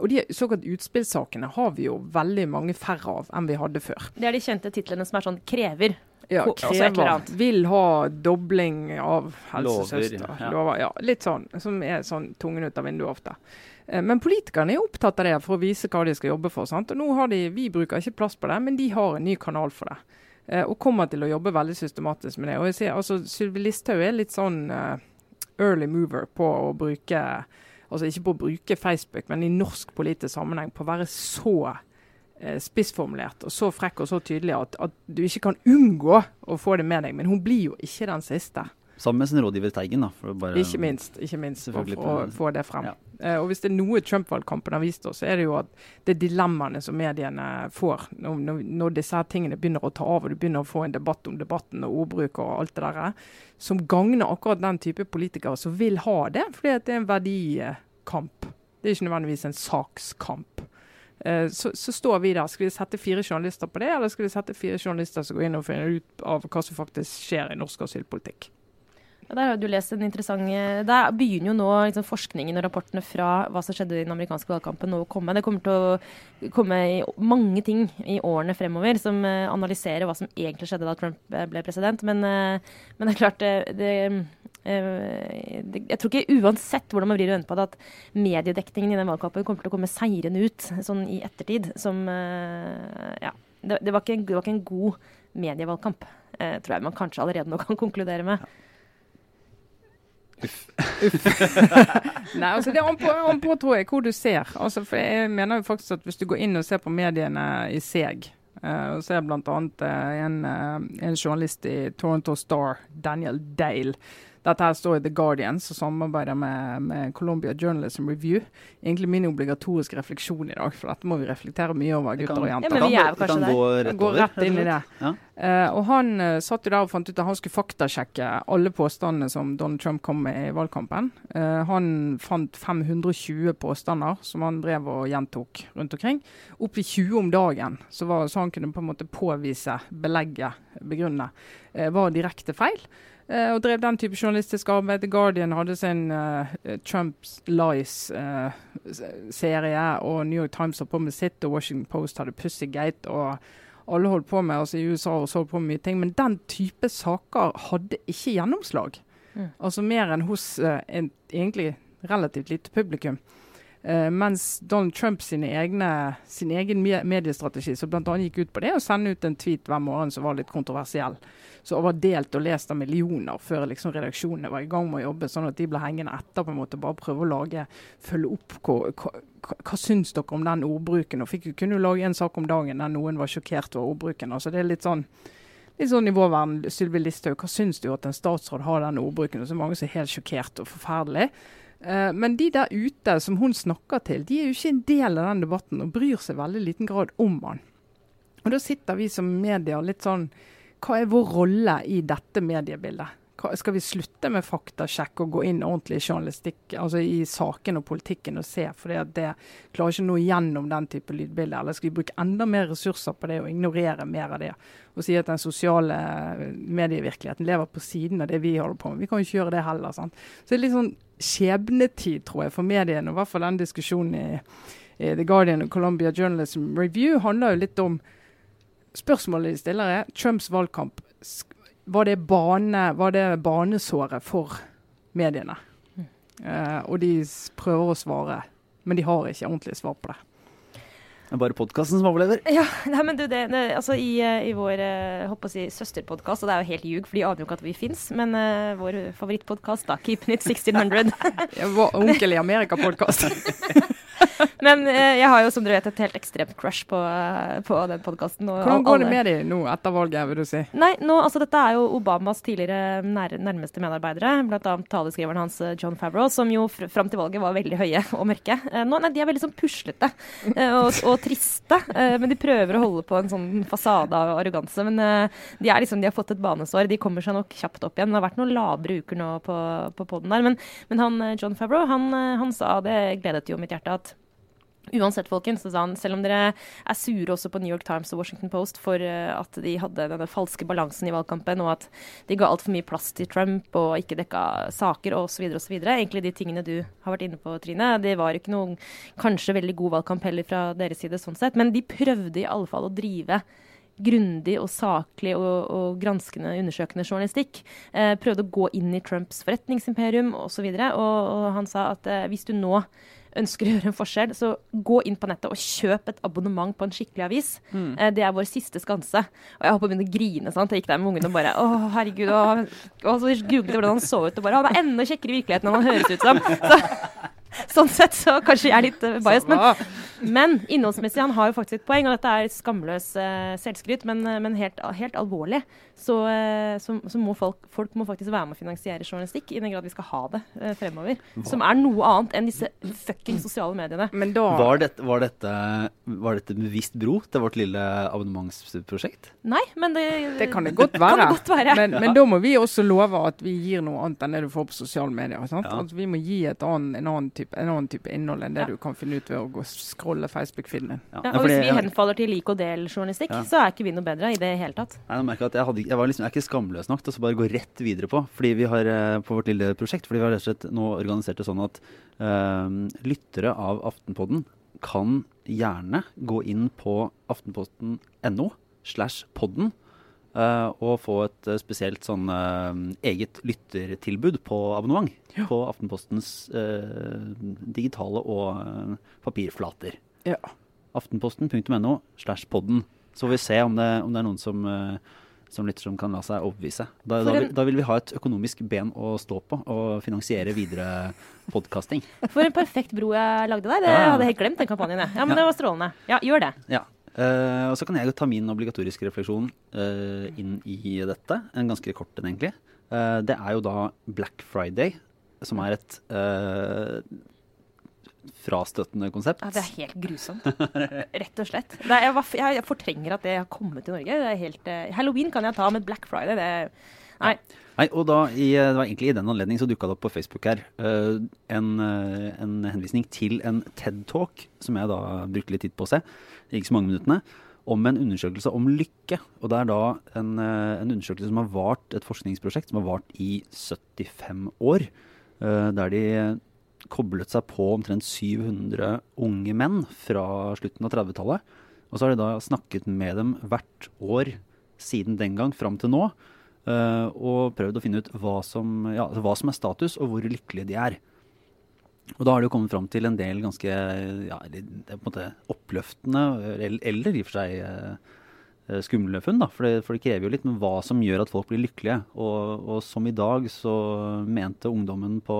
Og De såkalt utspillssakene har vi jo veldig mange færre av enn vi hadde før. Det er de kjente titlene som er sånn krever. Ja, krever. Vil ha dobling av helsesøster. Ja. Lover, ja, litt sånn. Som er sånn tungen ut av vinduet ofte. Eh, men politikerne er opptatt av det for å vise hva de skal jobbe for. Sant? Og nå har de, Vi bruker ikke plass på det, men de har en ny kanal for det. Eh, og kommer til å jobbe veldig systematisk med det. Og jeg ser, altså, Sylvi Listhaug er litt sånn uh, early mover på å bruke altså Ikke på å bruke Facebook, men i norsk politisk sammenheng på å være så Eh, spissformulert og så frekk og så tydelig at, at, du ikke kan unngå å få det med deg. Men hun blir jo ikke den siste. Sammen med sin rådgiver Teigen, da. Bare, ikke minst. ikke minst for å få det frem. Ja. Uh, og Hvis det er noe Trump-valgkampen har vist oss, så er det jo at det er dilemmaene som mediene får når, når, når, disse her tingene begynner å ta av, og du begynner å få en debatt om debatten og ordbruk og alt det der, som gagner akkurat den type politikere som vil ha det, fordi det er en verdikamp. Det er ikke nødvendigvis en sakskamp. Eh, så, så, står vi der. Skal vi sette fire journalister på det, eller skal vi sette fire journalister som går inn og finner ut av hva som faktisk skjer i norsk asylpolitikk? Ja, der har du lest en interessant eh, Der begynner jo nå liksom, forskningen og rapportene fra hva som skjedde i den amerikanske valgkampen nå å komme. Det kommer til å komme mange ting i årene fremover som uh, analyserer hva som egentlig skjedde da Trump ble president. Men, uh, men det er klart det, det Eh, jeg tror ikke uansett hvordan man vrir og vender på det, at mediedekningen i den valgkampen kommer til å komme seirende ut sånn i ettertid. Som eh, Ja. Det, det, var en, det, var ikke en, god medievalgkamp, eh, tror jeg man kanskje allerede nå kan konkludere med. Uff. Uff. <laughs> Nei, altså Det er an på, an på, tror jeg, hvor du ser. Altså, for Jeg mener jo faktisk at hvis du går inn og ser på mediene i seg, uh, og ser bl.a. Uh, en, uh, en journalist i Toronto Star, Daniel Dale, dette her står i The Guardian, som samarbeider med, med, Columbia Journalism Review. Egentlig min obligatoriske refleksjon i dag, for dette må vi reflektere mye over, gutter og jenter. Ja, men vi er kanskje kan Gå rett, gå rett inn i det. Ja. Uh, og Han uh, satt jo der og fant ut at han skulle faktasjekke alle påstandene som Donald Trump kom med i valgkampen. Uh, han fant 520 påstander som han drev og gjentok rundt omkring. Opp til 20 om dagen, så, var, så han kunne på en måte påvise, belegge, begrunne, var direkte feil. Uh, og drev den type journalistisk arbeid. The Guardian hadde sin uh, Trumps Lies-serie, uh, og New York Times holdt på med sitt, og Washington Post hadde Pussygate. og alle holdt på med, altså I USA også holdt på med mye ting, men den type saker hadde ikke gjennomslag. Mm. Altså mer enn hos en egentlig relativt lite publikum. Uh, mens Donald Trump sine egne, sin egen mediestrategi, som bl.a. gikk ut på det, å sende ut en tweet hver morgen som var litt kontroversiell, som var delt og lest av millioner før liksom redaksjonene var i gang med å jobbe, sånn at de ble hengende etter på en måte, bare prøve å lage, følge opp hva, hva, hva syns dere om den ordbruken. og fikk, Kunne jo lage en sak om dagen der noen var sjokkert over ordbruken. altså det er litt sånn litt sånn nivåverden. Sylvi Listhaug, hva syns du at en statsråd har den ordbruken? Og så mange som er helt sjokkert og forferdelig. Uh, men de der ute som hun snakker til, de er jo ikke en del av den debatten og bryr seg veldig liten grad om den. Og da sitter vi som media litt sånn Hva er vår rolle i dette mediebildet? skal vi slutte med faktasjekk og gå inn ordentlig i journalistikk, altså i saken og politikken og se, for det klarer ikke noe gjennom den type lydbilder? Eller skal vi bruke enda mer ressurser på det og ignorere mer av det? Og si at den sosiale medievirkeligheten lever på siden av det vi holder på med. Vi kan jo ikke gjøre det heller. sant? Så det er litt sånn skjebnetid, tror jeg, for mediene. Og i hvert fall den diskusjonen i, i The Guardian og Columbia Journalism Review handler jo litt om Spørsmålet de stiller er Trumps valgkamp var det, bane, var det banesåret for mediene. Mm. Uh, og de prøver å svare, men de har ikke ordentlig svar på det. Det er bare podkasten som overlever. <laughs> Ja, nei, men du, det, det, altså i, eh, i vår håper eh, å si, søsterpodkast, og det er jo helt ljug, for de aner jo ikke at vi fins, men uh, vår favorittpodkast, da, Keeping It 1600 <laughs> Vår Onkel i Amerika-podkast. <laughs> Men jeg har jo som dere vet et helt ekstremt crush på, på den podkasten. Hvordan går det med dem nå etter valget, vil du si? Nei, nå, altså Dette er jo Obamas tidligere nær, nærmeste medarbeidere, bl.a. taleskriveren hans John Favreau, som jo fr fram til valget var veldig høye og mørke. Nå, nei, De er veldig sånn puslete og, og, triste, eh, men de prøver å holde på en sånn fasade av arroganse. Men de, er liksom, de har fått et banesår. De kommer seg nok kjapt opp igjen. Det har vært noen labre uker nå på, på poden der. Men, men han, John Favreau han, han sa, det gledet jo mitt hjerte, at Uansett, folkens, sa han, selv om dere er sure også på New York Times og Washington Post for uh, at de hadde denne falske balansen i valgkampen, og at de ga altfor mye plass til Trump og ikke dekka saker osv., osv. Egentlig de tingene du har vært inne på, Trine. Det var ikke noen kanskje veldig god valgkamp heller fra deres side, sånn sett. Men de prøvde i alle fall å drive grundig og saklig og, og granskende undersøkende journalistikk. Eh, prøvde å gå inn i Trumps forretningsimperium osv. Og, så og, og han sa at eh, hvis du nå ønsker å gjøre en forskjell, så gå inn på nettet og kjøp et abonnement på en skikkelig avis. Mm. Eh, det er vår siste skanse. Og jeg holdt på å begynne å grine. Sant? Jeg gikk der med ungene og bare Å, herregud. Og, og så googlet hvordan han så ut, og bare Han er enda kjekkere i virkeligheten enn han høres ut som. Så, sånn sett så kanskje jeg er litt uh, biased. Men, men, innholdsmessig, han har jo faktisk et poeng, og dette er skamløs uh, selvskryt, men, men helt, helt, alvorlig. Så, så, så, må folk, folk må faktisk være med å finansiere journalistikk, i den grad vi skal ha det fremover. Hva? Som er noe annet enn disse fucking sosiale mediene. Da... Var, dette, var, dette, var dette bevisst bro til vårt lille abonnementsprosjekt? Nei, men det Det kan det godt være. <laughs> Det godt være. Men, men, da må vi også love at vi gir noe annet enn det du får på sosiale medier. Ja. Altså, vi må gi annen, en annen type, en annen type innhold enn det ja. du kan finne ut ved å gå scrolle Facebook-filmen. Ja. og hvis vi henfaller til lik og del-journalistikk, så er ikke vi noe bedre i det hele tatt. Nei, jeg merker at jeg, hadde, jeg, var liksom, jeg er ikke skamløs nok til å bare gå rett videre på. Fordi vi har eh, på vårt lille prosjekt, fordi vi har rett og slett nå organisert det sånn at uh, lyttere av Aftenpodden kan gjerne gå inn på aftenposten.no slash podden Uh, og få et spesielt sånn uh, eget lyttertilbud på abonnement ja. på Aftenpostens digitale og papirflater. Ja. Aftenposten.no slash podden. Så får vi se om det, om det er noen som, som lytter som kan la seg overbevise. Da, da, en, da, vil vi ha et økonomisk ben å stå på og finansiere videre podkasting. For en perfekt bro jeg lagde der. Jeg hadde helt glemt den kampanjen. Ja, men ja. det var strålende. Ja, gjør det. Ja. Uh, og så kan jeg ta min obligatoriske refleksjon uh, inn i dette. En ganske kort en, egentlig. Uh, det er jo da Black Friday, som er et frastøtende konsept. Ja, Det er helt grusomt. Rett og slett. Er, jeg, jeg, fortrenger at det har kommet til Norge. Helt, Halloween kan jeg ta, men Black Friday det Nei. Nei, og da, i, det var egentlig I den anledning så dukka det opp på Facebook her uh, en, uh, en, henvisning til en TED-talk, som jeg da brukte litt tid på å se, ikke så mange minuttene, om en undersøkelse om lykke. Og det er da en, uh, en undersøkelse som har vart, et forskningsprosjekt som har vart i 75 år. der de koblet seg på omtrent 700 unge menn fra slutten av 30-tallet. Og så har de da snakket med dem hvert år siden den gang fram til nå. Uh, og prøvd å finne ut hva som, ja, hva som, er status, og hvor lykkelige de er. Og da har de jo kommet fram til en del ganske ja, på en måte oppløftende, eller, i og for seg eh, skumle funn. da, for det, for det, krever jo litt med hva som gjør at folk blir lykkelige. Og, og som i dag så mente ungdommen på,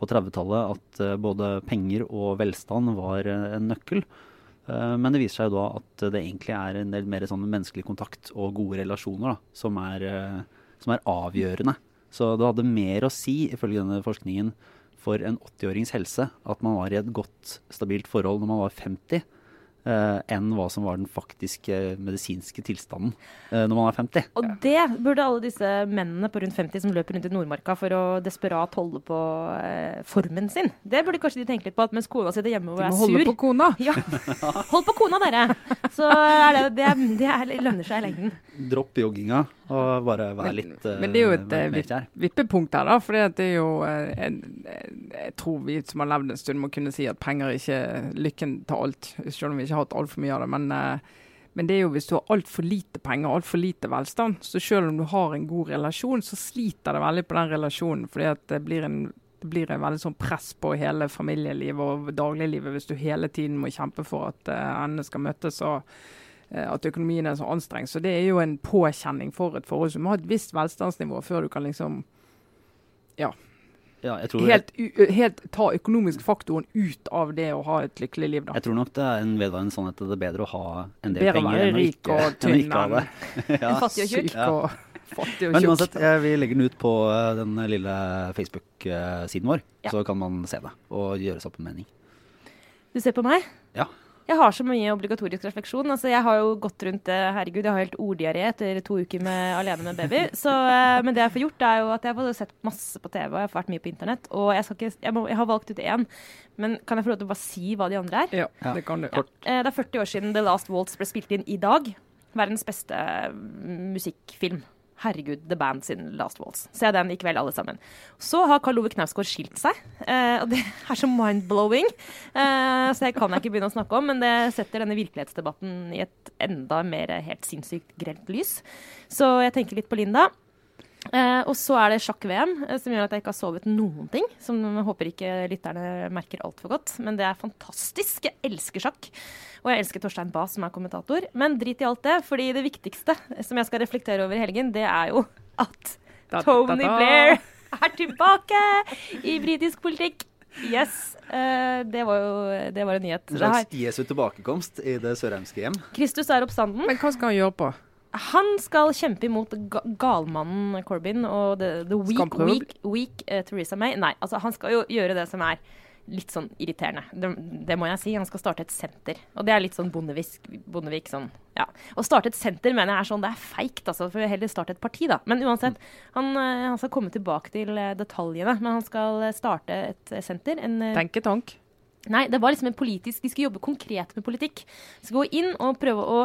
på 30-tallet at uh, både penger og velstand var uh, en nøkkel. Uh, men det viser seg jo da at det egentlig er en del mer sånn menneskelig kontakt og gode relasjoner da, som, er, som er avgjørende. Så det hadde mer å si, ifølge denne forskningen, for en 80-årings helse at man var i et godt, stabilt forhold når man var 50 Uh, enn hva som var den faktiske medisinske tilstanden uh, når man er 50. Og det burde alle disse mennene på rundt 50 som løper rundt i Nordmarka for å desperat holde på uh, formen sin, det burde kanskje de tenke litt på at mens kona sitter hjemme og er sur De må holde på kona! <laughs> Ja, hold på kona, dere! Så er det, det, det er, lønner seg i lengden. Dropp jogginga og bare være litt Men, men det er jo et vippepunkt her, da. For det er jo jeg, jeg, tror vi som har levd en stund, må kunne si at penger ikke lykken til alt. Selv om vi ikke hatt altfor mye av det. Men, eh, men, det er jo hvis du har altfor lite penger, altfor lite velstand, så selv om du har en god relasjon, så sliter det veldig på den relasjonen. fordi det blir en det blir en veldig sånn press på hele familielivet og dagliglivet hvis du hele tiden må kjempe for at uh, endene skal møtes. og uh, at økonomien er så anstrengt. Så det er jo en påkjenning for et forhold. Så du må ha et visst velstandsnivå før du kan liksom ja, ja, helt, helt, ta økonomisk faktoren ut av det å ha et lykkelig liv. Da. Jeg tror nok det er en vedvarende sannhet at det er bedre å ha en del bedre penger enn å ikke, tynn, <laughs> ikke ha det. <laughs> ja. Fattig og tjukk. Ja. <laughs> Men uansett, vi legger den ut på eh, den lille Facebook-siden vår, ja. så kan man se det og gjøre seg opp en mening. Du ser på meg? Ja. Jeg har så mye obligatorisk refleksjon. Altså, jeg har jo gått rundt eh, Herregud, jeg har helt orddiaré etter to uker med, alene med baby. <laughs> Så, eh, men det jeg får gjort, er jo at jeg har sett masse på TV og jeg har vært mye på internett. Og jeg, ikke, jeg, må, jeg har valgt ut én. Men kan jeg få lov til å bare si hva de andre er? Ja, det kan du. Ja. Eh, det er 40 år siden The Last Waltz ble spilt inn i dag. Verdens beste musikkfilm. Herregud, The Band sin Last Walls'. Se den i kveld, alle sammen. Så har Karl Ove Knausgård skilt seg, eh, og det er så mind-blowing. Eh, så det kan jeg ikke begynne å snakke om, men det setter denne virkelighetsdebatten i et enda mer helt sinnssykt grelt lys. Så jeg tenker litt på Linda. Eh, og så er det sjakk-VM, som gjør at jeg ikke har sovet noen ting. Som jeg håper ikke lytterne merker altfor godt. Men det er fantastisk. Jeg elsker sjakk. Og jeg elsker Torstein Bae, som er kommentator. Men drit i alt det, fordi det viktigste som jeg skal reflektere over i helgen, det er jo at Tony Blair er tilbake i britisk politikk. Yes. Uh, det var jo det var en nyhet. En slags Jesu tilbakekomst i det sørheimske hjem. Kristus er oppstanden. Men hva skal han gjøre på? Han skal kjempe imot ga galmannen Corbyn og the, the weak, weak, weak uh, Theresa May. Nei, altså han skal jo gjøre det som er litt sånn irriterende. Det, det, må jeg si. Han skal starte et senter. Og det er litt sånn Bondevik, Bondevik sånn, ja. Å starte et senter mener jeg er sånn, det er feigt, altså. For heller starte et parti, da. Men uansett, han, eh, han skal komme tilbake til eh, detaljene. Men han skal starte et senter. En, Tenketank? Nei, det var liksom en politisk De skulle jobbe konkret med politikk. De skal gå inn og prøve å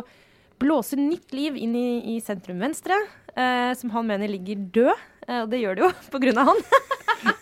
blåse nytt liv inn i, i sentrum venstre, eh, som han mener ligger død. Eh, og det gjør det jo <laughs> på grunn av han. <laughs>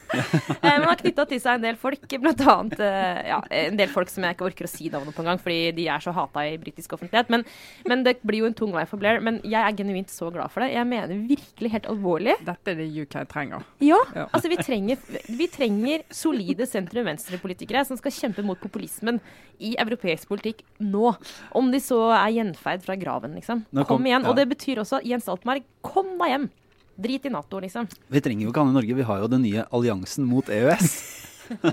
Eh, man har knytta til seg en del folk, bl.a. Uh, ja, en del folk som jeg ikke orker å si navnet på engang, fordi de er så hata i britisk offentlighet. Men, men, det blir jo en tung vei for Blair. Men jeg er genuint så glad for det. Jeg mener virkelig helt alvorlig. Dette er det UK trenger. Ja. ja. Altså, vi trenger, vi trenger solide sentrum-venstre-politikere som skal kjempe mot populismen i europeisk politikk nå. Om de så er gjenfeid fra graven, liksom. Kom, kom igjen. Ja. Og det betyr også Jens Altmark, kom deg hjem! Drit i Nato, liksom. Vi trenger jo ikke han i Norge, vi har jo den nye alliansen mot EØS. <laughs>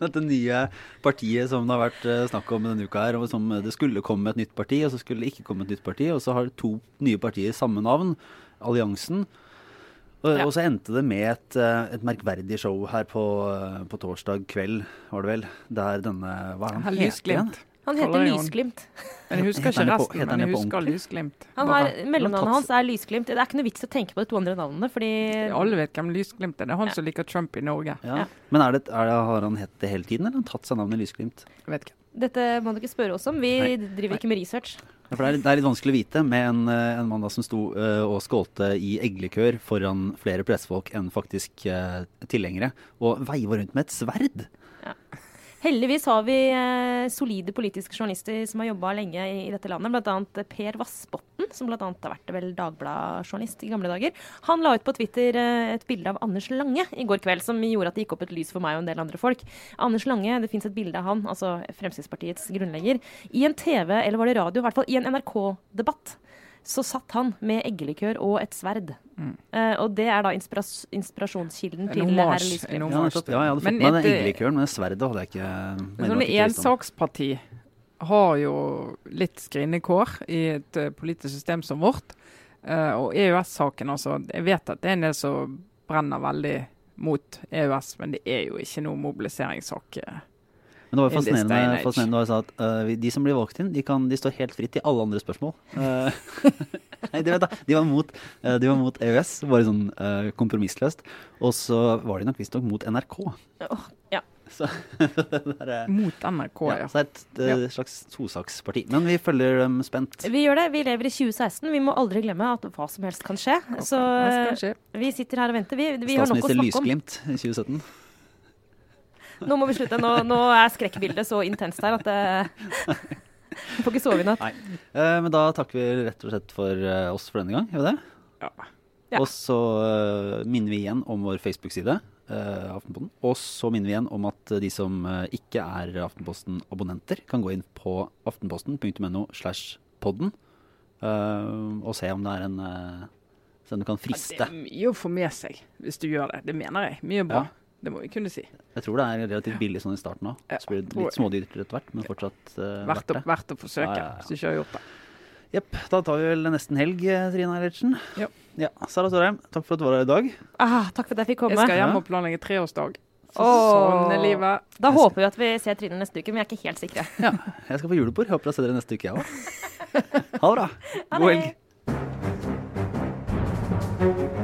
Dette nye partiet som det har vært eh, snakk om denne uka her, og som det skulle komme et nytt parti, og så skulle det ikke komme et nytt parti, og så har to nye partier samme navn, Alliansen. Og, ja. og så endte det med et, eh, et merkverdig show her på, eh, på, torsdag kveld, var det vel, der denne Hva er han igjen? Han heter Lysglimt. Men jeg husker ikke resten, men jeg husker Lysglimt. Han har, Mellomnavnet hans er Lysglimt. Det er ikke noe vits å tenke på de to andre navnene, fordi Alle vet hvem Lysglimt er. Det er han ja. som liker Trump i Norge. Ja. Men er det, er det, har han hett det hele tiden, eller har han tatt seg navnet Lysglimt? Jeg vet ikke. Dette må du ikke spørre oss om. Vi Nei. driver ikke med research. Ja, det, er, det, er, litt vanskelig å vite med en, eh, en mann som sto uh, og skålte i eglekør foran flere pressefolk enn faktisk uh, tilhengere, og veiva rundt med et sverd. Ja. Heldigvis har vi eh, solide politiske journalister som har jobba lenge i, dette landet. Bl.a. Per Vassbotn, som bl.a. har vært vel Dagbladet-journalist i gamle dager. Han la ut på Twitter eh, et bilde av Anders Lange i går kveld, som gjorde at det gikk opp et lys for meg og en del andre folk. Anders Lange, det fins et bilde av han, altså Fremskrittspartiets grunnlegger, i en TV, eller var det radio, i hvert fall i en NRK-debatt så satt han med eggelikør og et sverd. Mm. Uh, og det er da inspiras inspirasjonskilden til herr Lysklepp. Ja, ja, jeg hadde fått med den eggelikøren, men sverdet hadde jeg ikke Sånn ensaksparti har jo litt skrinekår i et uh, politisk system som vårt. Uh, og EØS-saken, altså. Jeg vet at det er en del som brenner veldig mot EØS, men det er jo ikke noe mobiliseringssak. Uh, men det var jo fascinerende, fascinerende sa at uh, de som blir valgt inn, de, kan, de, står helt fritt i alle andre spørsmål. Uh, <laughs> <laughs> nei, de, de, var mot, uh, de var mot EØS, bare sånn kompromissløst. Og så var de nok visstnok mot NRK. Oh, <laughs> ja. Så, er, mot NRK, ja. ja. Så det er et ja. slags tosaksparti. Men vi følger dem spent. Vi gjør det. Vi lever i 2016. Vi må aldri glemme at hva som helst kan skje. Så vi sitter her og venter. Vi, vi har nok å snakke om. Statsminister Lysglimt i 2017. Nå må vi slutte. Nå, nå er skrekkbildet så intenst her at det Vi får ikke sove i natt. Nei. Eh, men da takker vi rett og slett for uh, oss for denne gang. Gjør vi det? Ja. ja. Og så uh, minner vi igjen om vår Facebook-side, Aftenposten. Og så minner vi igjen om at de som ikke er Aftenposten-abonnenter, kan gå inn på aftenposten.no slash podden og se om det er en Sånn du kan friste. Ja, det er mye å få med seg hvis du gjør det. Det mener jeg. Mye bra. Ja. Det må vi kunne si. Jeg tror det er relativt billig sånn i starten òg. Ja, så blir det litt smådyrt etter hvert, men fortsatt uh, verdt, det. verdt å forsøke, ja, ja, hvis du ikke har gjort det. Jepp. Da tar vi vel nesten helg, eh, Trine Eilertsen. Ja. ja. Sara Storheim, takk for at du var her i dag. Ah, takk for at jeg fikk komme. Jeg skal hjem og planlegge treårsdag. Sånn er livet. Da håper vi at vi ser Trine neste uke, men vi er ikke helt sikre. Ja, Jeg skal på julebord. Håper jeg ser dere neste uke, jeg òg. Ha det bra. <laughs> God helg.